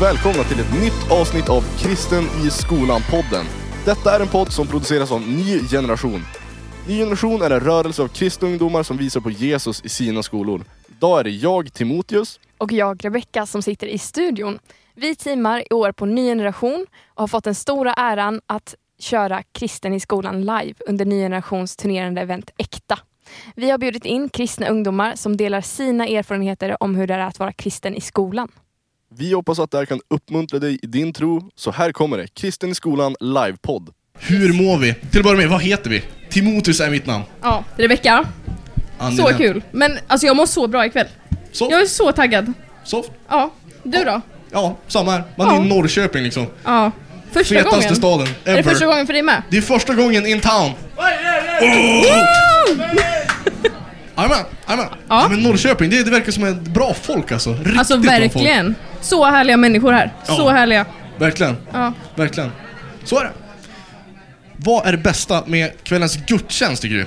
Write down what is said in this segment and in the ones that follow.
och välkomna till ett nytt avsnitt av Kristen i skolan-podden. Detta är en podd som produceras av Ny Generation. Ny Generation är en rörelse av kristna ungdomar som visar på Jesus i sina skolor. Idag är det jag, Timoteus, och jag, Rebecka, som sitter i studion. Vi teamar i år på Ny Generation och har fått den stora äran att köra Kristen i skolan live under Ny Generations turnerande event Äkta. Vi har bjudit in kristna ungdomar som delar sina erfarenheter om hur det är att vara kristen i skolan. Vi hoppas att det här kan uppmuntra dig i din tro, så här kommer det. Kristen i skolan livepodd. Hur mår vi? Till att börja med, vad heter vi? Timoteus är mitt namn. Ja, Rebecka. Så kul. Men alltså jag mår så bra ikväll. Soft. Jag är så taggad. Soft. Ja, du då? Ja, samma här. Man Ja. är i Norrköping liksom. Ja. Första Fetaste gången. staden Är det ever. första gången för dig med? Det är första gången in town. Jajamän, jajamän. Ja. men Norrköping, det, det verkar som ett bra folk alltså. Riktigt Alltså bra folk. Så härliga människor här. Så Ja. härliga. Verkligen, Ja. verkligen. Så är det. Vad är det bästa med kvällens gudstjänst tycker du?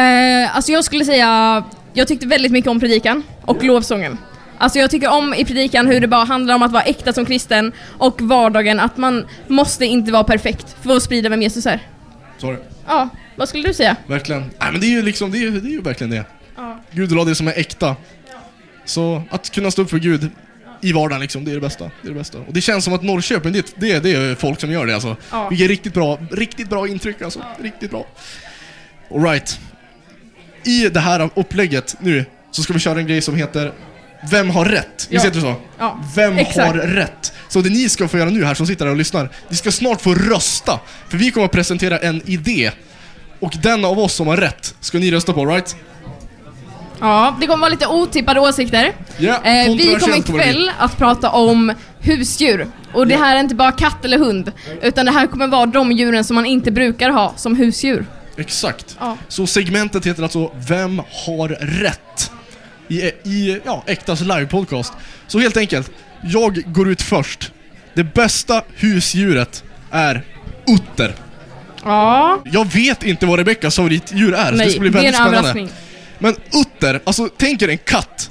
Eh, alltså jag skulle säga, jag tyckte väldigt mycket om predikan och lovsången. Alltså jag tycker om i predikan hur det bara handlar om att vara äkta som kristen och vardagen att man måste inte vara perfekt för att sprida vem Jesus är. Sorry. Ja, vad skulle du säga? Verkligen. Nej men det är ju liksom, det är, ju- det är ju verkligen det. Ja. Gud la det som är äkta. Så att kunna stå upp för Gud i vardagen liksom, det är det bästa. Det är det bästa. Och det känns som att Norrköping, det, det, det är folk som gör det alltså. Ja. Vilket riktigt bra, riktigt bra intryck alltså. Riktigt bra. Alright. I det här upplägget nu så ska vi köra en grej som heter Vem har rätt? Visst Ja. heter det så? Ja. Vem Exakt. har rätt? Så det ni ska få göra nu här som sitter här och lyssnar, ni ska snart få rösta. För vi kommer att presentera en idé. Och den av oss som har rätt ska ni rösta på, right? Ja, det kommer vara lite otippade åsikter. Ja, Eh, vi kommer ikväll att prata om husdjur. Och det här är inte bara katt eller hund, utan det här kommer vara de djuren som man inte brukar ha som husdjur. Exakt. Ja. Så segmentet heter alltså Vem har rätt? I, i ja, Äktas livepodcast. Så helt enkelt, jag går ut först. Det bästa husdjuret är utter. Ja, Jag vet inte vad Rebeckas favoritdjur är, så det nej, ska bli det är en väldigt spännande. överraskning. Men utter, alltså tänk er en katt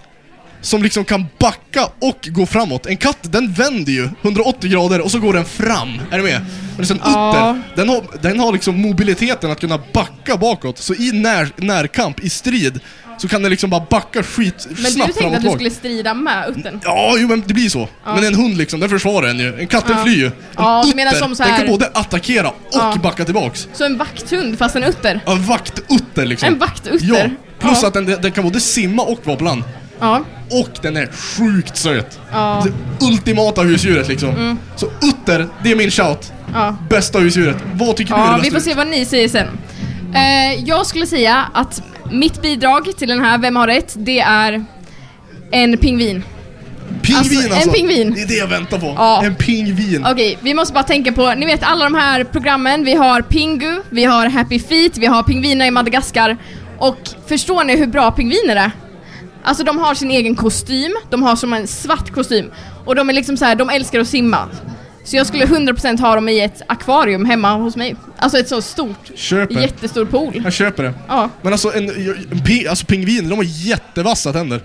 som liksom kan backa och gå framåt. En katt, den vänder ju 180 grader och så går den fram. Är du med? Men sen Ja. utter, den har, den har liksom mobiliteten att kunna backa bakåt. Så i när, närkamp, i strid, så kan den liksom bara backa skit Men du snabbt tänkte att du skulle strida med uttern? Ja, jo men det blir så. Men en hund liksom, den försvarar en ju. En katt den Ja. flyr ju. En Ja, utter, menar som så den kan här- både attackera och Ja. backa tillbaks. Så en vakthund fast en utter? En vaktutter liksom. En vaktutter? Ja, plus Ja. att den, den kan både simma och vara land. Ja. Och den är sjukt söt. Ja. Mm. Det ultimata husdjuret liksom. Så utter, det är min shout. Ja. Bästa husdjuret. Vad tycker du är det vi får se vad ni säger sen. Eh, jag skulle säga att mitt bidrag till den här Vem har rätt? Det är en pingvin. Pingvin alltså, alltså. en pingvin. Det är det jag väntar på. Ja. En pingvin. Okej, vi måste bara tänka på, ni vet alla de här programmen, vi har Pingu, vi har Happy Feet, vi har pingviner i Madagaskar. Och förstår ni hur bra pingviner är? Alltså de har sin egen kostym, de har som en svart kostym. Och de är liksom så här, de älskar att simma. Så jag skulle 100% ha dem i ett akvarium hemma hos mig. Alltså ett så stort, Köper. jättestor pool. Jag köper det. Ja. Men alltså, en, en alltså pingviner, de har jättevassa tänder.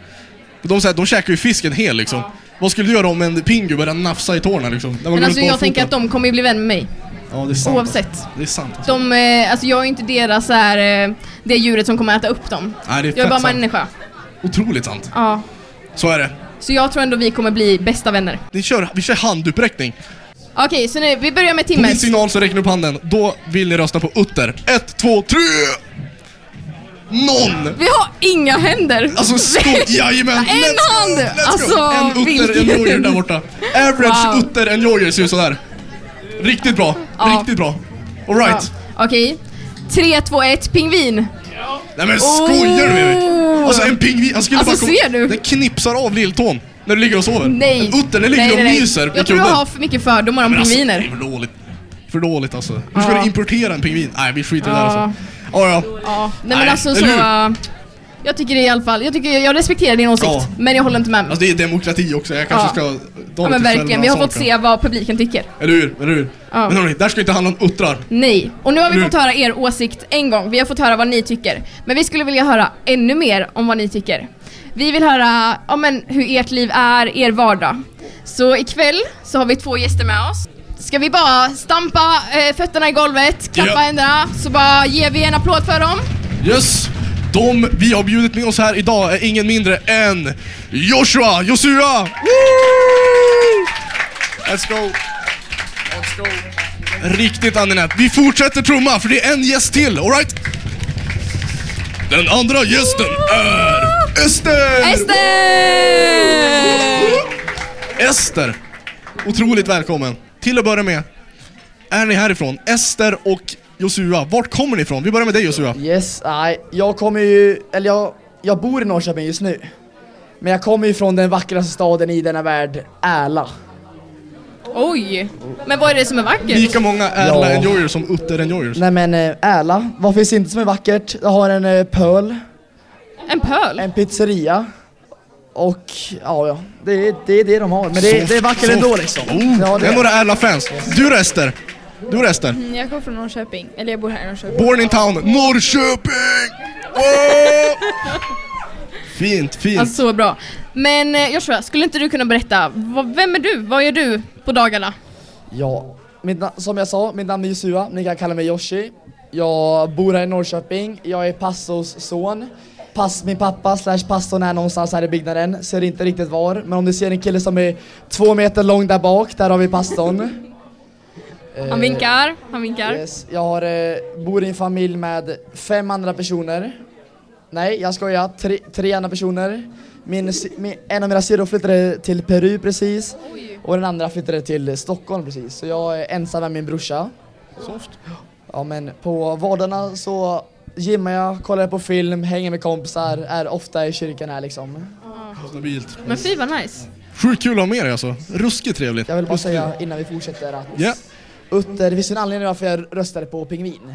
De, så här, de käkar ju fisken hel liksom. Vad skulle du göra om en pingu började nafsa i tårna liksom? Men alltså jag tänker att de kommer ju bli vän med mig. Ja, det är sant. Oavsett. Det är sant. Alltså. De, eh, alltså jag är inte deras så här, eh, det djuret som kommer äta upp dem. Nej, det är Jag är bara sant. människa. Otroligt sant. Ja. Så är det. Så jag tror ändå vi kommer bli bästa vänner. Vi kör, vi kör handuppräckning. Okej, så nu, vi börjar med På min signal så räcker ni upp handen. Då vill ni rösta på Utter. Ett, två, tre! Någon! Vi har inga händer! Alltså sko... Jajamän! En hand! Alltså, En Utter, en vilken- där borta. Average Wow. Utter, en Jojer ser ut sådär. Riktigt bra. Ja. Riktigt bra. Ja. Alright. Okej. 3, 2, 1, pingvin! Nej men skojar du med mig? Oh. Alltså en pingvin, han skulle Alltså, bara ser du? Den knipsar av lilltån när du ligger och sover. Nej! Utter, den ligger nej, och nej, myser på Jag tror du har för mycket fördomar om alltså, pingviner. det är för dåligt. För dåligt alltså. Hur ska Ja. du importera en pingvin? Nej vi skiter i det där Ja. alltså. Ja, ja. Ja, nej men Nej, alltså så... Jag tycker det i alla fall, jag, tycker, jag respekterar din åsikt, Ja. men jag håller inte med. Alltså det är demokrati också, jag kanske Ja. ska ja men verkligen, vi har fått självrannsakan. se vad publiken tycker. Eller hur? Eller hur? Ja. Men hörni, det här ska inte handla om uttrar. Nej, och nu har vi fått höra er åsikt en gång, vi har fått höra vad ni tycker. Men vi skulle vilja höra ännu mer om vad ni tycker. Vi vill höra ja, men, hur ert liv är, er vardag. Så ikväll så har vi två gäster med oss. Ska vi bara stampa eh, fötterna i golvet, klappa Ja. händerna, så bara ger vi en applåd för dem. Yes! De vi har bjudit med oss här idag är ingen mindre än Joshua Josua! Woo! Let's go! Let's go! Riktigt angenämt. Vi fortsätter trumma för det är en gäst till, alright? Den andra gästen är Ester! Ester! Ester! Otroligt välkommen. Till att börja med, är ni härifrån? Ester och Josua, vart kommer ni ifrån? Vi börjar med dig Josua. Yes, nej, jag kommer ju, eller jag, jag bor i Norrköping just nu. Men jag kommer ju från den vackraste staden i denna värld, Ärla. Oj! Men vad är det som är vackert? Lika många Erla Ja. Enjoyers som Utter Enjoyers. Nej men eh, Ärla, vad finns inte som är vackert? Jag har en eh, pöl, En pöl? en pizzeria och ja, ja det, är- det är det de har. Men det, är- det är vackert Soft. ändå liksom. Oh, Ja, det är några Erla-fans. Du då Ester? Du Ester? Mm, Jag kommer från Norrköping, eller jag bor här i Norrköping. Born in town, Norrköping! Åh! Fint, fint. Alltså så bra. Men eh, Joshua, skulle inte du kunna berätta, vem är du? Vad gör du på dagarna? Ja, som jag sa, mitt namn är Josua, ni kan kalla mig Yoshi. Jag bor här i Norrköping, jag är pastors son. Pass, min pappa slash pastorn är någonstans här i byggnaden, ser inte riktigt var. Men om du ser en kille som är två meter lång där bak, där har vi pastorn. Han Eh, vinkar, han vinkar. Yes, jag har, eh, bor i en familj med fem andra personer. Nej, jag skojar. Tre, tre andra personer. Min, min, en av mina syrror flyttade till Peru precis. Och den andra flyttade till Stockholm precis. Så jag är ensam med min brorsa. Soft. Ja men på vardagarna så gymmar jag, kollar på film, hänger med kompisar, är ofta i kyrkan här liksom. Stabilt. Men fy vad nice. Sjukt kul att ha med dig alltså. Ruskigt trevligt. Jag vill bara säga innan vi fortsätter att Ja. Utter, det finns en anledning varför jag röstade på Pingvin.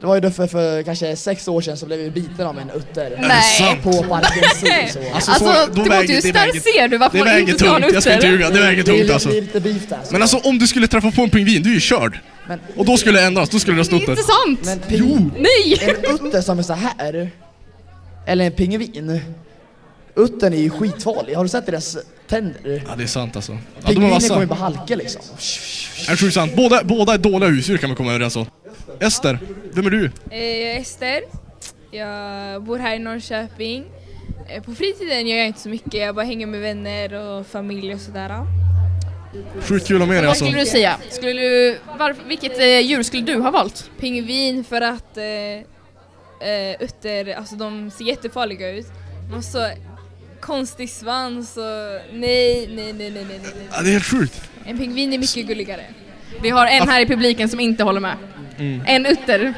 Det var ju därför för kanske sex år sedan så blev vi biten av en utter. Nej. På Parkens Zoo så. Alltså, Alltså, så, då Timoteus, väger, det där väger, ser du varför det man inte ska ha en tungt, jag ska inte utter. ljuga. Det väger Det tungt alltså. blir lite beef där. Så. Men alltså om du skulle träffa på en pingvin, du är ju körd. Men, Och då skulle det ändras, då skulle det rösta Inte Utter. sant! men ping, Nej! en utter som är så här eller en pingvin. Uttern är ju skitfarlig, har du sett deras tänder? Ja det är sant alltså. Ja, de är Pingviner vassa. kommer ju på halka liksom. Är sjukt sant. Båda, båda är dåliga husdjur kan vi komma överens om. Ester, vem är du? Eh, Jag är Ester, jag bor här i Norrköping. Eh, På fritiden gör jag inte så mycket, jag bara hänger med vänner och familj och sådär. Sjukt kul att ha med dig Vad alltså. skulle du säga? Skulle du, varför, vilket eh, djur skulle du ha valt? Pingvin för att eh, eh, utter, alltså de ser jättefarliga ut. Har så konstig svans och nej, nej, nej, nej, nej, nej. nej. Ja, det är helt sjukt. En pingvin är mycket gulligare. Vi har en här i publiken som inte håller med. Mm. En utter.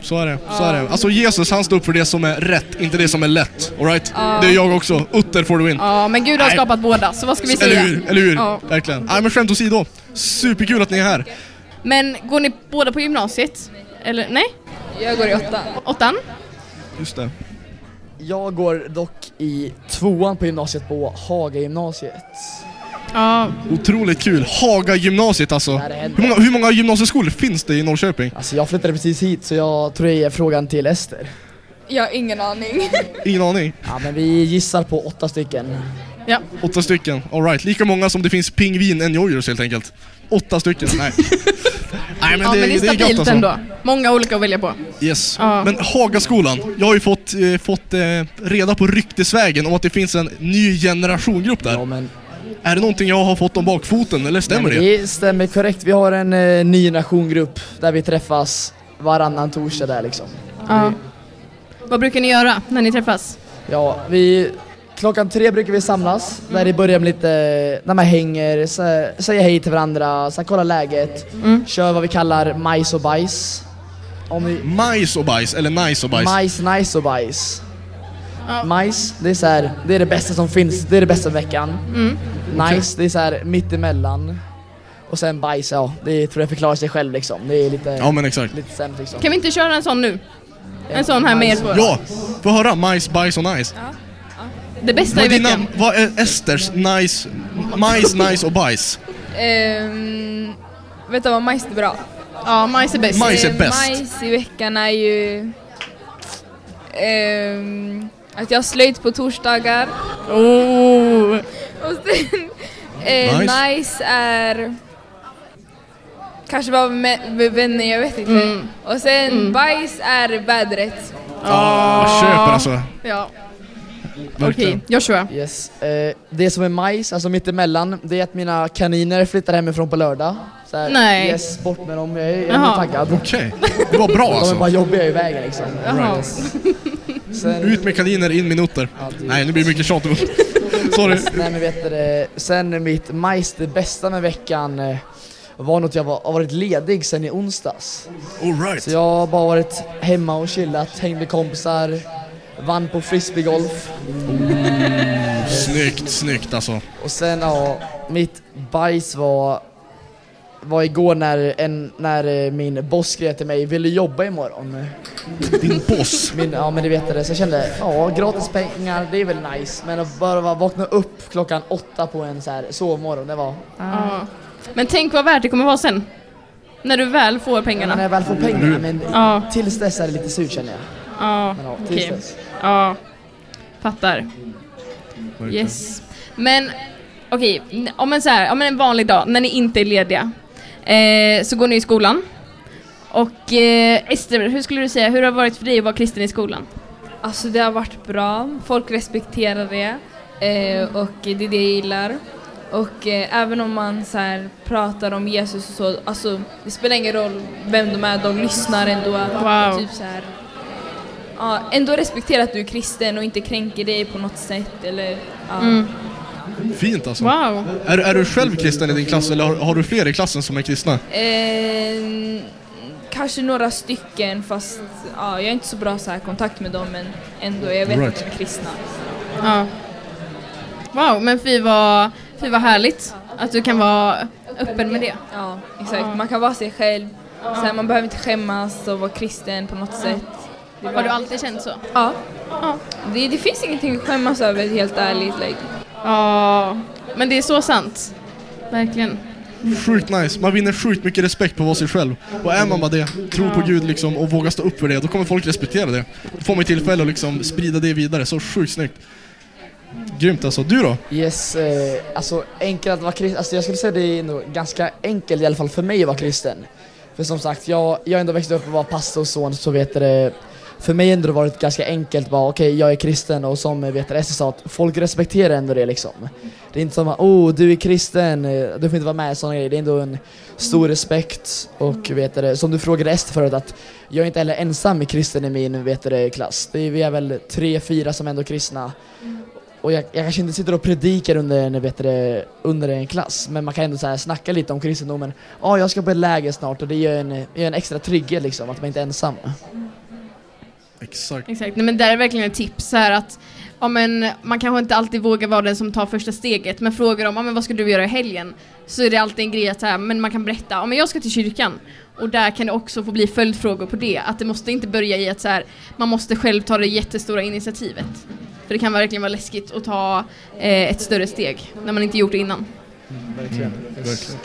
Så är det, så är det. Alltså Jesus han står upp för det som är rätt, inte det som är lätt. Alright? Ja. Det är jag också. Utter får du win. Ja, men Gud har Nej. skapat båda, så vad ska vi Eller säga? hur? Eller hur? Ja. Verkligen. Nej men skämt åsido. Superkul att ni är här. Men går ni båda på gymnasiet? Eller nej? Jag går i åtta. Åttan? Just det. Jag går dock i tvåan på gymnasiet på Haga gymnasiet. Ja, Otroligt kul. Haga gymnasiet alltså. Där det händer. Hur många, hur många gymnasieskolor finns det i Norrköping? Alltså jag flyttade precis hit så jag tror jag ger frågan till Ester. Jag har ingen aning. Ingen aning. Ja men vi gissar på åtta stycken. ja. Åtta stycken. Alright. Lika många som det finns pingvin enjoyers helt enkelt. Åtta stycken. Nej. Nej men ja det, men det är det är stabilt alltså. ändå. Många olika att välja på. Yes. Ja. Men Hagaskolan, jag har ju fått, eh, fått eh, reda på ryktesvägen om att det finns en ny generationgrupp där. Ja men Är det någonting jag har fått om bakfoten eller stämmer Nej, det? det stämmer korrekt. Vi har en eh, ny generationgrupp där vi träffas varannan torsdag där liksom. Ja. Vad brukar ni göra när ni träffas? Ja, vi... Klockan tre brukar vi samlas, där det börjar med lite, när man hänger, så, säger hej till varandra, så kollar läget, Mm. kör vad vi kallar majs och bajs. Om vi, Majs och bajs, eller nice och bajs? majs, nice och bajs. Ja. Majs, det är så här, det är det bästa som finns, det är det bästa veckan. Mm. Nice, det är så här mittemellan. Och sen bajs, ja, det tror jag förklarar sig själv liksom. Det är lite, Ja men exakt. lite sämre liksom. Kan vi inte köra en sån nu? En sån här med er två? Ja, få höra. Majs, bajs och nice. Det bästa Vad i är, din veckan. namn, vad är Esters nice, majs, nice och bajs? Um, vet du vad majs är bra? Ja, majs är bäst. Majs är Eh, bäst. Majs i veckan är ju ehm, att jag har slöjd på torsdagar. Oh. Och sen eh, Nice. nice. är kanske bara med, med vänner, jag vet inte. Mm. Och sen Mm. bajs är vädret. Ja, jag köper alltså. Ja. Okej, Joshua. Yes. Eh, det som är majs, alltså mittemellan, det är att mina kaniner flyttar hemifrån på lördag. Så här, Nej. Yes, bort med dem. Jag är, jag Jaha. taggad. Okej, det var bra De är alltså. bara jobbiga i vägen liksom. Jaha. Yes. Sen, Ut med kaniner, in med noter. Ja, det- Nej, nu blir det mycket tjat. Sorry. Nej men vet du, det, sen mitt majs, det bästa med veckan eh, var nog att jag var, har varit ledig sen i onsdags. Alright. Så jag har bara varit hemma och chillat, hängt med kompisar, vann på frisbeegolf. Snyggt, snyggt alltså. Och sen ja, mitt bajs var, var igår när, en, när eh, min boss skrev till mig, vill du jobba imorgon? Din boss. Min, ja men du vet det, så jag kände, ja gratis pengar, det är väl nice. Men att bara vakna upp klockan åtta på en så här sovmorgon, det var... Ja. Men tänk vad värt det kommer vara sen. När du väl får Men när pengarna. jag väl får pengarna, men Ja, tills dess är det lite surt känner jag. Ja, Men ja, tills okej. dess. Ja, fattar. Yes. Men okej, n- om en så här, om en vanlig dag när ni inte är lediga eh, så går ni i skolan. Och eh, Ester, hur skulle du säga, hur har det varit för dig att vara kristen i skolan? Alltså det har varit bra, folk respekterar det eh, och det är det jag gillar. Och eh, även om man så här, pratar om Jesus och så, alltså det spelar ingen roll vem de är, de lyssnar ändå. Wow. Typ så här, ja, ändå respektera att du är kristen och inte kränker dig på något sätt eller ja. Mm. Fint alltså. Wow. Är, är du själv kristen i din klass eller har, har du fler i klassen som är kristna? Eh, kanske några stycken fast ja, jag är inte så bra så här kontakt med dem men ändå, jag vet Right. att de är kristna. Ja. Wow, men fy vad, fy vad härligt att du kan vara öppen med det. Ja, exakt. Man kan vara sig själv. Så här, man behöver inte skämmas och vara kristen på något sätt. Har du alltid känt så? Ja. Ja. Det, det finns ingenting att skämmas över helt ärligt. Like. Ja, men det är så sant. Verkligen. Sjukt nice. Man vinner sjukt mycket respekt på att vara sig själv. Och är man bara det, tror på Gud liksom och vågar stå upp för det, då kommer folk respektera det. Då får man tillfälle att liksom sprida det vidare. Så sjukt snyggt. Grymt alltså. Du då? Yes, eh, alltså enkelt att vara kristen, alltså jag skulle säga det är nog ganska enkelt i alla fall för mig att vara kristen. För som sagt, jag, jag har ändå växt upp och var pastorson så vet du det, för mig har ändå varit ganska enkelt bara okej jag är kristen och som eh, vet du, Ester sa att folk respekterar ändå det liksom. Det är inte som att oh du är kristen, eh, du får inte vara med i sådana grejer. Det är ändå en stor respekt och vet du, som du frågade Ester förut att jag är inte heller ensam i kristen i min vet du, klass. Det är, vi är väl tre, fyra som ändå är kristna. Och jag, jag kanske inte sitter och predikar under en, vet du, under en klass, men man kan ändå så här snacka lite om kristendomen. Ja, jag ska på ett läger snart och det gör en, ger en extra trygghet liksom, att man inte är ensam. Exakt. Exakt, Nej, men där är verkligen ett tips så här att ja, men man kanske inte alltid vågar vara den som tar första steget men frågar de ja, men vad ska du göra i helgen så är det alltid en grej att så här, men man kan berätta ja, men jag ska till kyrkan och där kan det också få bli följdfrågor på det att det måste inte börja i att så här, man måste själv ta det jättestora initiativet för det kan verkligen vara läskigt att ta eh, ett större steg när man inte gjort det innan. Verkligen. Verkligen.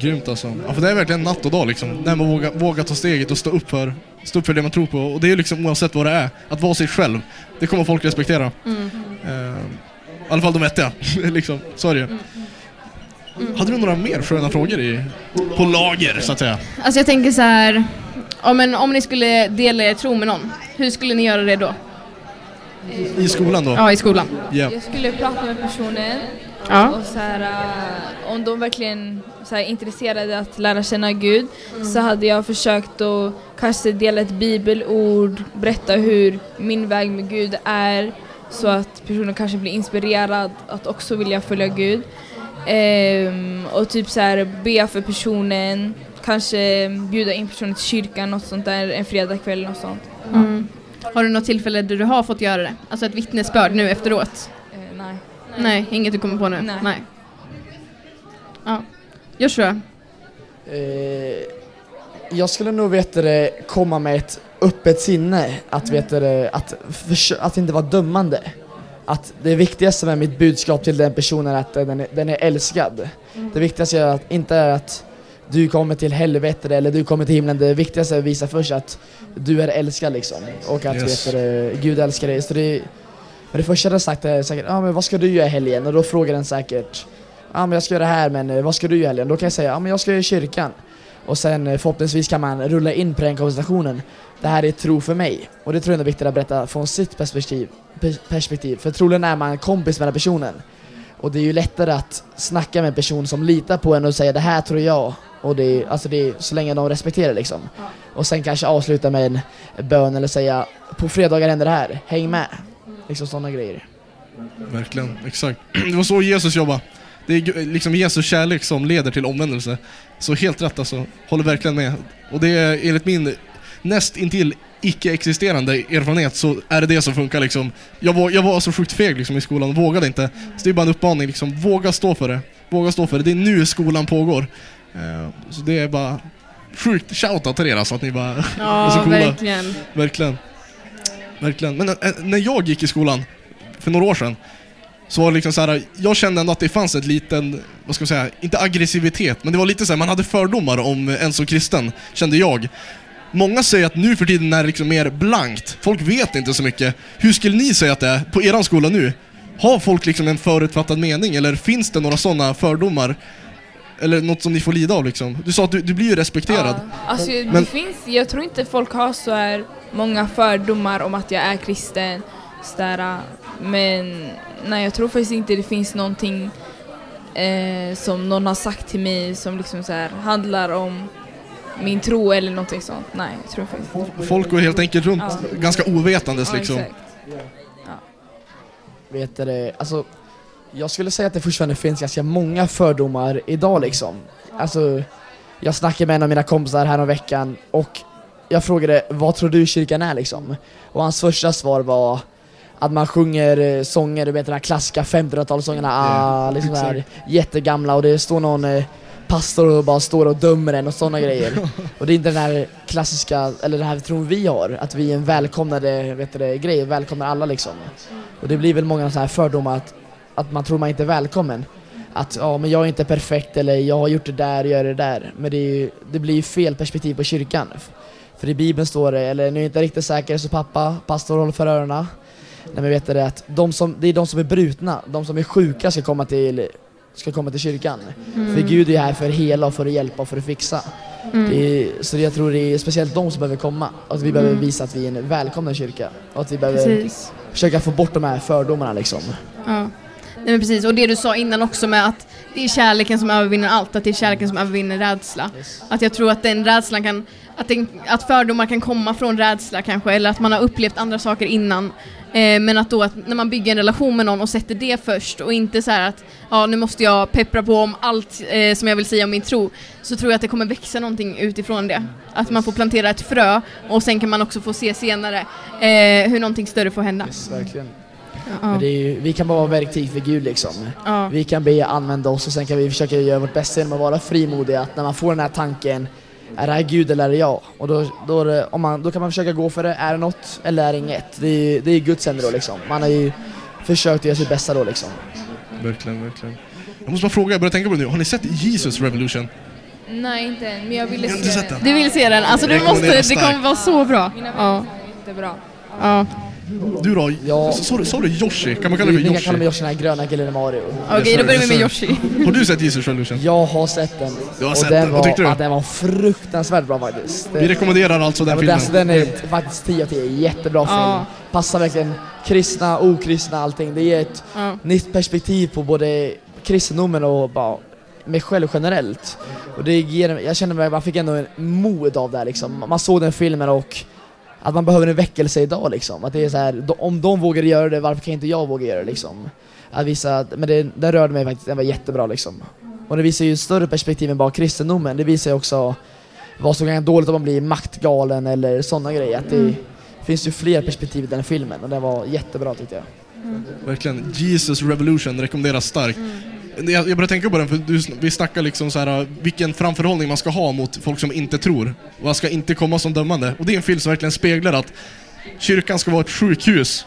Grymt alltså. Ja, för det är verkligen natt och dag liksom. När man vågar, vågar ta steget och stå upp, för, stå upp för det man tror på. Och det är liksom oavsett vad det är. Att vara sig själv. Det kommer folk respektera. Mm. Eh, I alla fall de vettiga. liksom. Så är det ju. Hade du några mer sköna frågor i, på lager så att säga? Alltså jag tänker så här, ja, men om ni skulle dela er tro med någon, hur skulle ni göra det då? I skolan då? Ja, i skolan. Ja. Jag skulle prata med personen Ja. och så här, äh, om de verkligen så här, är intresserade att lära känna Gud så hade jag försökt att kanske dela ett bibelord, berätta hur min väg med Gud är så att personen kanske blir inspirerad att också vilja följa Gud. Ehm, och typ så här be för personen, kanske bjuda in personen till kyrkan, något sånt där, en fredagkväll, något sånt. Mm. Har du något tillfälle där du har fått göra det? Alltså ett vittnesbörd nu efteråt? Nej. Nej, inget du kommer på nu? Nej. Ja. Joshua? Eh, jag skulle nog veta det, komma med ett öppet sinne, att, veta det, att, att inte vara dömande. Att det viktigaste med mitt budskap till den personen är att den är, den är älskad. Det viktigaste är att, inte är att du kommer till helvetet eller du kommer till himlen. Det viktigaste är att visa först att du är älskad liksom. Och att Yes. vet Gud älskar dig. Så det, Men det första den sagt är säkert, ja ah, men vad ska du göra i helgen? Och då frågar den säkert, ja ah, men jag ska göra det här men eh, vad ska du göra i helgen? Då kan jag säga, ja ah, men jag ska i kyrkan. Och sen eh, förhoppningsvis kan man rulla in på den konversationen. Det här är tro för mig. Och det tror jag är viktigt att berätta från sitt perspektiv. per- perspektiv. För troligen är man kompis med den personen. Och det är ju lättare att snacka med en person som litar på en och säga det här tror jag. Och det är, alltså det är så länge de respekterar liksom. Och sen kanske avsluta med en bön eller säga på fredagar händer det här, häng med. Liksom sådana grejer. Verkligen, exakt. Det var så Jesus jobbade. Det är liksom Jesus kärlek som leder till omvändelse. Så helt rätt alltså, håller verkligen med. Och det är enligt min näst intill icke-existerande erfarenhet så är det det som funkar liksom. Jag var, jag var så sjukt feg liksom i skolan och vågade inte. Så det är bara en uppmaning liksom, våga stå för det. Våga stå för det. Det är nu skolan pågår. Eh, så det är bara sjukt shoutout till er alltså, att ni bara är så Ja, coola. verkligen. Verkligen. Verkligen. Men eh, när jag gick i skolan för några år sedan så var det liksom så här, jag kände ändå att det fanns ett liten, vad ska man säga, inte aggressivitet, men det var lite så här, man hade fördomar om en som kristen, kände jag. Många säger att nu för tiden är det liksom mer blankt, folk vet inte så mycket. Hur skulle ni säga att det är på eran skola nu? Har folk liksom en förutfattad mening, eller finns det några sådana fördomar? Eller något som ni får lida av liksom? Du sa att du, du blir ju respekterad. Ja, alltså Men- det finns, jag tror inte folk har så här många fördomar om att jag är kristen. Sådär, men nej, jag tror faktiskt inte det finns någonting eh, som någon har sagt till mig som liksom så här handlar om min tro eller någonting sånt. Nej, jag tror faktiskt inte. Folk går helt enkelt runt Ja. ganska ovetandes Ja, liksom. exakt. Vet du alltså jag skulle säga att det fortfarande finns ganska många fördomar idag liksom. Alltså, jag snackade med en av mina kompisar här om veckan och jag frågade vad tror du kyrkan är liksom? Och hans första svar var att man sjunger eh, sånger, du vet de här klassiska 1500-talssångerna, ah, Ja, liksom exakt. jättegamla och det står någon eh, pastor och bara står och dömer en och sådana grejer. Och det är inte den här klassiska, eller den här tron vi har, att vi är en välkomnande vet du, grej, välkomnar alla liksom. Och det blir väl många så här fördomar att, att man tror man inte är välkommen. Att ja, men jag är inte perfekt eller jag har gjort det där, gör det där. Men det, ju, det blir ju fel perspektiv på kyrkan. För i Bibeln står det, eller nu är jag inte riktigt säker så pappa, pastor håller för öronen. Nej men vet du det att de som, det är de som är brutna, de som är sjuka ska komma till, ska komma till kyrkan. För Gud är här för att hela och för att hjälpa och för att fixa. Mm. Det så jag tror det är speciellt de som behöver komma. Och att vi behöver visa att vi är en välkommen kyrka. Och att vi behöver Precis. försöka få bort de här fördomarna liksom. Ja. Nej, men precis, och det du sa innan också med att det är kärleken som övervinner allt, att det är kärleken som övervinner rädsla. Att jag tror att den rädslan kan, att, den, att fördomar kan komma från rädsla kanske, eller att man har upplevt andra saker innan. Eh, men att då att när man bygger en relation med någon och sätter det först och inte så att ja nu måste jag peppra på om allt eh, som jag vill säga om min tro, så tror jag att det kommer växa någonting utifrån det. Att man får plantera ett frö och sen kan man också få se senare eh, hur någonting större får hända. Verkligen. Men det är ju, vi kan bara vara verktyg för Gud liksom. Ja. Vi kan be använda oss och sen kan vi försöka göra vårt bästa genom att vara frimodiga. Att när man får den här tanken, är det här Gud eller är det jag? Och då, då, är det, om man, då kan man försöka gå för det, är det något eller är det inget? Det är, ju- det är Guds händer då liksom. Man har ju försökt göra sitt bästa då liksom. Verkligen, verkligen. Jag måste bara fråga, jag börjar tänka på det nu. Har ni sett Jesus Revolution? Nej, inte än, men jag ville se inte sett den? Du vill se den? Alltså du måste, det kommer vara så bra. Mina Ja. vänner sa jättebra. Ja. Du då? Ja. Sa du- Sa du Yoshi? Kan man kalla dig för kan kalla mig Yoshi? Yoshi, den här gröna killen i Mario. Okej, då börjar vi med Yoshi. Har du sett Jesus Revolution? Jag har sett den. Du har och sett den den. Vad var, tyckte du? Ja, den var fruktansvärt bra faktiskt. Vi rekommenderar alltså den Ja, men filmen. alltså, den är faktiskt 10 av 10, jättebra film. Ja. Passar verkligen kristna, okristna, allting. Det ger ett Ja. nytt perspektiv på både kristendomen och bara mig själv generellt. Och det ger, jag känner mig, man fick ändå en mod av det här, liksom. Man såg den filmen och att man behöver en väckelse idag liksom. Att det är så här, om de vågar göra det, varför kan inte jag våga göra det liksom? Att visa, att- men det, den rörde mig faktiskt, den var jättebra liksom. Och det visar ju större perspektiv än bara kristendomen, det visar ju också vad som kan vara dåligt om man blir maktgalen eller sådana grejer. Att det finns ju fler perspektiv i den filmen och den var jättebra tyckte jag. Verkligen. Jesus Revolution rekommenderas starkt. Jag, jag börjar tänka på den för du, vi snackar liksom så här vilken framförhållning man ska ha mot folk som inte tror. Vad ska inte komma som dömande. Och det är en film som verkligen speglar att kyrkan ska vara ett sjukhus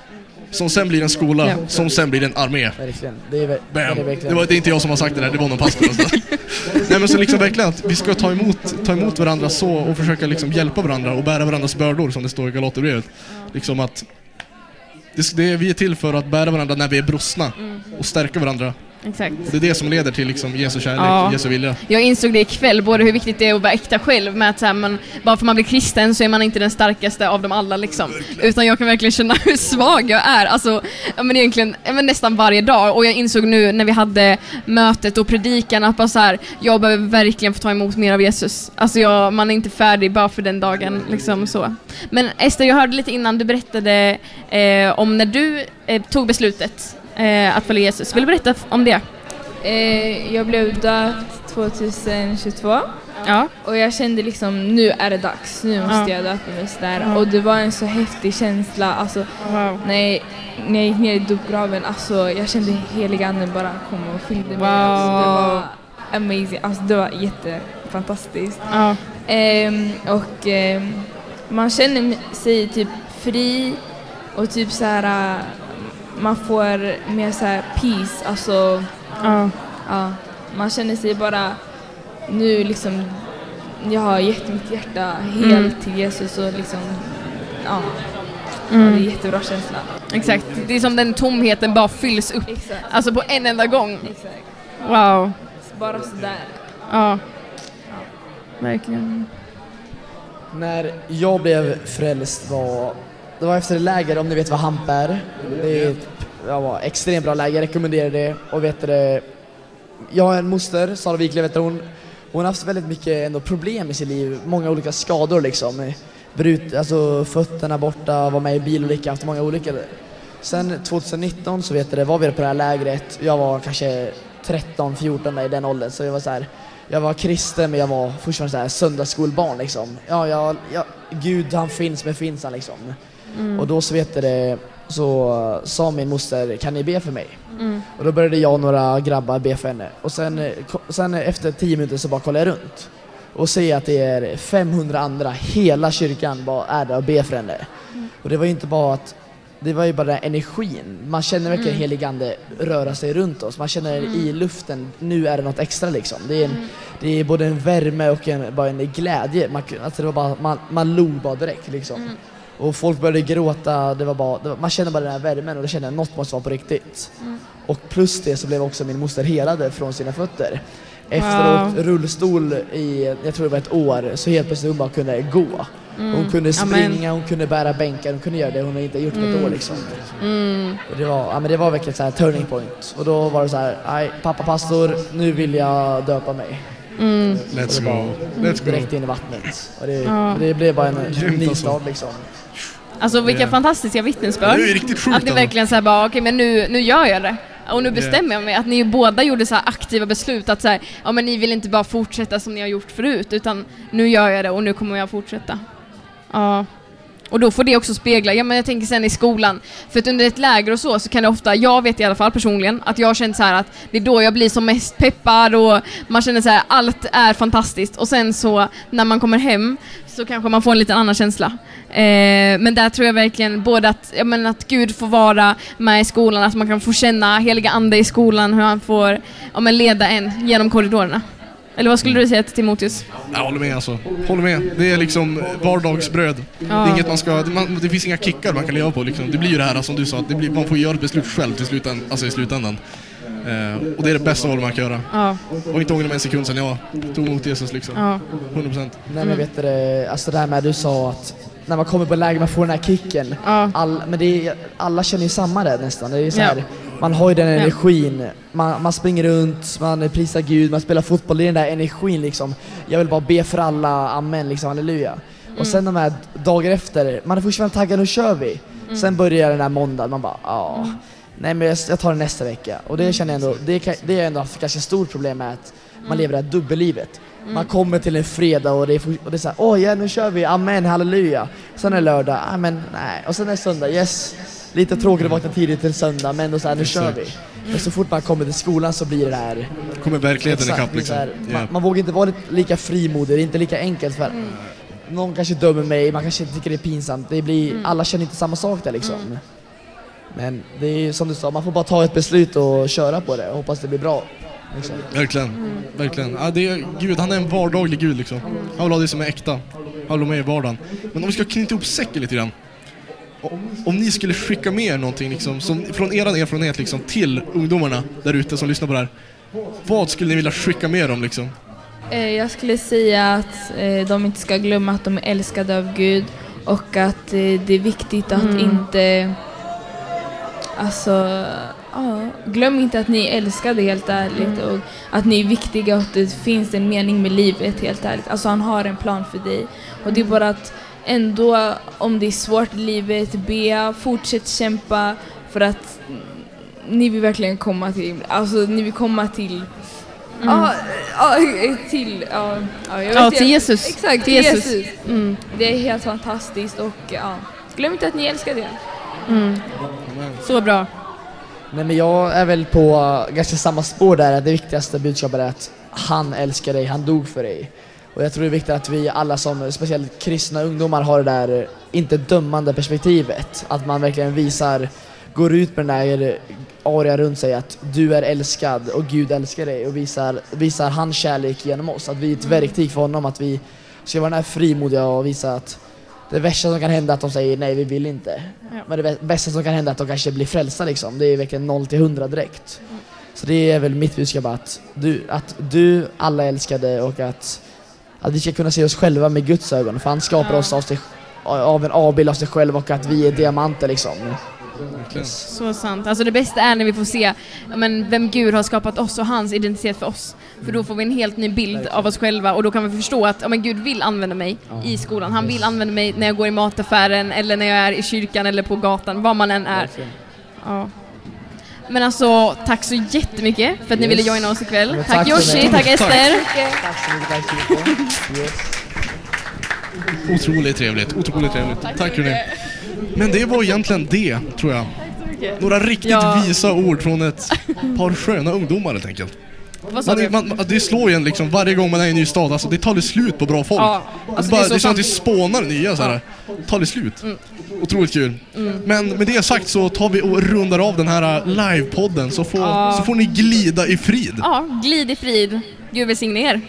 som sen blir en skola, Ja. som sen blir en armé. Verkligen. Det är, Bam! det är Det, verkligen... var, det är inte jag som har sagt det där, det var någon pastor. Nej men så liksom verkligen att vi ska ta emot, ta emot varandra så och försöka liksom hjälpa varandra och bära varandras bördor som det står i Galaterbrevet. Liksom att Det, det, vi är till för att bära varandra när vi är brustna Mm. och stärka varandra. Exakt. Det är det som leder till liksom Jesu kärlek, Ja. Jesu vilja. Jag insåg det ikväll, både hur viktigt det är att vara äkta själv med att så här, man, bara för man blir kristen så är man inte den starkaste av dem alla liksom. Utan jag kan verkligen känna hur svag jag är, alltså ja, men egentligen ja, men nästan varje dag. Och jag insåg nu när vi hade mötet och predikan att bara så här, jag behöver verkligen få ta emot mer av Jesus. Alltså jag, man är inte färdig bara för den dagen liksom så. Men Ester, jag hörde lite innan du berättade eh, om när du eh, tog beslutet eh, att följa Jesus. Vill du berätta om det? Eh, jag blev döpt 2022 Ja. och jag kände liksom nu är det dags, nu måste Ja. jag döpa mig sådär. Ja. Och det var en så häftig känsla, alltså Wow. när jag, när jag gick ner i dopgraven, alltså jag kände heliga anden bara komma och fyllde mig. Wow. Alltså, det var amazing, alltså det var jättefantastiskt. Ja. Ehm, och ehm, man känner sig typ fri och typ så här. Man får mer så här peace, alltså Ja. ja, man känner sig bara nu liksom jag har gett mitt hjärta helt Mm. till Jesus och liksom ja, Mm. ja, det är en jättebra känsla. Exakt. Det är som den tomheten bara fylls upp. Exakt. Alltså på en enda gång. Exakt. Wow. Bara sådär. Ja. Verkligen. När jag blev frälst var, det var efter läger, om ni vet vad hamp är. Det är ett ja, var extremt bra läger, jag rekommenderar det. Och vet du, jag har en moster, Sara Wiklöf heter hon. Hon har haft väldigt mycket ändå problem i sitt liv, många olika skador liksom. Brut, alltså fötterna borta, var med i bilolycka, haft många olika. Sen 2019 så vet du, var vi på det här lägret, jag var kanske 13, 14 i den åldern, så jag var så här. Jag var kristen men jag var fortfarande så här söndagsskolbarn liksom. Ja, jag, jag, Gud han finns, men finns han liksom? Och då så vet du det, så sa min moster, kan ni be för mig? Mm. Och då började jag och några grabbar be för henne. Och sen, sen efter 10 minuter så bara kollade jag runt. Och ser att det är 500 andra, hela kyrkan bara är där och ber för henne. Och det var ju inte bara att det var ju bara energin. Man känner verkligen heligande röra sig runt oss. Man känner i luften, nu är det något extra liksom. Det är, en, det är både en värme och en, bara en glädje. Man, alltså det var bara, man, man log bara direkt liksom. Och folk började gråta, det var bara, det var, man kände bara den här värmen och då kände jag att något måste vara på riktigt. Och plus det så blev också min moster helade från sina fötter. Efter att ha Wow. rullstol i, jag tror det var ett år, så helt plötsligt hon bara kunde gå. Hon kunde Mm. Amen. springa, hon kunde bära bänkar, hon kunde göra det hon inte gjort på ett år liksom. Mm. Och det, var, ja, men det var verkligen så här turning point. Och då var det så här, nej pappa pastor, nu vill jag döpa mig. Mm. Let's go. Let's go. Direkt in i vattnet. Och det, Ja. det blev bara en ny alltså. start liksom. Alltså vilka fantastiska vittnesbörd. Det är riktigt sjukt Att ni verkligen säger bara, okej men nu, nu gör jag det. Och nu bestämmer jag mig. Att ni båda gjorde så aktiva beslut att så här, ja men ni vill inte bara fortsätta som ni har gjort förut utan nu gör jag det och nu kommer jag fortsätta. Ja. Och då får det också spegla, ja men jag tänker sen i skolan, för att under ett läger och så, så kan det ofta, jag vet i alla fall personligen, att jag har känt så här att det är då jag blir som mest peppad och man känner så här, allt är fantastiskt och sen så när man kommer hem så kanske man får en liten annan känsla. Eh, men där tror jag verkligen både att, ja, men att Gud får vara med i skolan, att man kan få känna heliga ande i skolan, hur han får ja, men leda en genom korridorerna. Eller vad skulle du säga till Timoteus? Jag håller med alltså. Håller med. Det är liksom vardagsbröd. Det, är inget man ska, man, det finns inga kickar man kan leva på liksom. Det blir ju det här som du sa, att det blir, man får göra ett beslut själv till slutan, alltså i slutändan. Eh, och det är det bästa val man kan göra. Ja, Och inte ångra mig en sekund sedan jag tog emot Jesus liksom. ja, 100%. Nej men vet du det, alltså det här med du sa att när man kommer på läger man får den här kicken. ja. All, men det är, alla känner ju samma där nästan. Det är så här, Ja. Man har ju den energin, man, man springer runt, man prisar Gud, man spelar fotboll. Det är den där energin liksom. Jag vill bara be för alla, amen liksom, halleluja. Och sen de här dagar efter, man är fortfarande taggad, nu kör vi. Sen börjar den här måndagen, man bara ja. Nej men jag, jag tar det nästa vecka. Och det känner jag ändå, det, är ändå haft ganska stort problem med att man lever det här dubbellivet. Man kommer till en fredag och det är, och det är såhär, åh ja nu kör vi, amen, halleluja. Sen är det lördag, amen, nej. Och sen är det söndag, yes. Lite tråkigt att vakna tidigt till söndag, men då såhär, nu kör vi. Men så fort man kommer till skolan så blir det här Kommer verkligheten Exakt, ikapp det är liksom. så här, man, man vågar inte vara lika frimodig, det är inte lika enkelt för Mm. någon kanske dömer mig, man kanske tycker det är pinsamt. Det blir, Mm. Alla känner inte samma sak där liksom. Men det är som du sa, man får bara ta ett beslut och köra på det och hoppas det blir bra. Liksom. Verkligen. Mm. Verkligen. Ja, det är, Gud, han är en vardaglig Gud liksom. Han vill ha det som är äkta. Han vill ha med i vardagen. Men om vi ska knyta ihop säcken lite grann. Om ni skulle skicka med er någonting liksom, som, från er erfarenhet liksom, till ungdomarna där ute som lyssnar på det här. Vad skulle ni vilja skicka med dem liksom? Eh, Jag skulle säga att eh, de inte ska glömma att de är älskade av Gud och att eh, det är viktigt att Mm. inte... Alltså, ja, glöm inte att ni är älskade helt ärligt och att ni är viktiga och att det finns en mening med livet helt ärligt. Alltså han har en plan för dig. Och det är bara att ändå, om det är svårt i livet, be, fortsätt kämpa för att ni vill verkligen komma till, alltså ni vill komma till Ja, ja, till, ja, ja, jag vet Ja, till Jesus. Exakt, Till till Jesus. Jesus. Mm. Det är helt fantastiskt och ja, glöm inte att ni älskar det. Mm. Så bra. Nej men jag är väl på ganska samma spår där, det viktigaste budskapet är att han älskar dig, han dog för dig. Och jag tror det är viktigt att vi alla som, speciellt kristna ungdomar, har det där eh, inte dömande perspektivet. Att man verkligen visar, går ut med den där aria runt sig att du är älskad och Gud älskar dig och visar, visar hans kärlek genom oss. Att vi är ett verktyg för honom, att vi ska vara den här frimodiga och visa att det värsta som kan hända är att de säger nej, vi vill inte. Men det bä- bästa som kan hända är att de kanske blir frälsta liksom. Det är verkligen 0 till 100 direkt. Så det är väl mitt budskap att du, att du alla älskade och att, att vi ska kunna se oss själva med Guds ögon. För han skapar oss av, sig, av en avbild av sig själv och att vi är diamanter liksom. Så sant. Alltså det bästa är när vi får se men, vem Gud har skapat oss och hans identitet för oss. För då får vi en helt ny bild av oss själva och då kan vi förstå att men Gud vill använda mig i skolan. Han vill använda mig när jag går i mataffären eller när jag är i kyrkan eller på gatan, var man än är. Ja. Men alltså, tack så jättemycket för att ni Yes. ville joina oss ikväll. men tack tack Yoshi, tack Ester. Tack så mycket, tack så mycket. Yes. Otroligt trevligt, otroligt trevligt. Tack hörni. Men det var egentligen det, tror jag. Några riktigt Ja. visa ord från ett par sköna ungdomar helt enkelt. Vad sa Man, du? man, det slår ju en liksom varje gång man är i en ny stad, alltså det tar det slut på bra folk. Ja, det, alltså, bara, det är så det är som att det sant. spånar nya så här. tar det slut. Otroligt kul. Men med det sagt så tar vi och rundar av den här äh, livepodden så får, Ja. så får ni glida i frid. Ja, glid i frid. Gud välsigne er.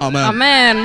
Amen. Amen.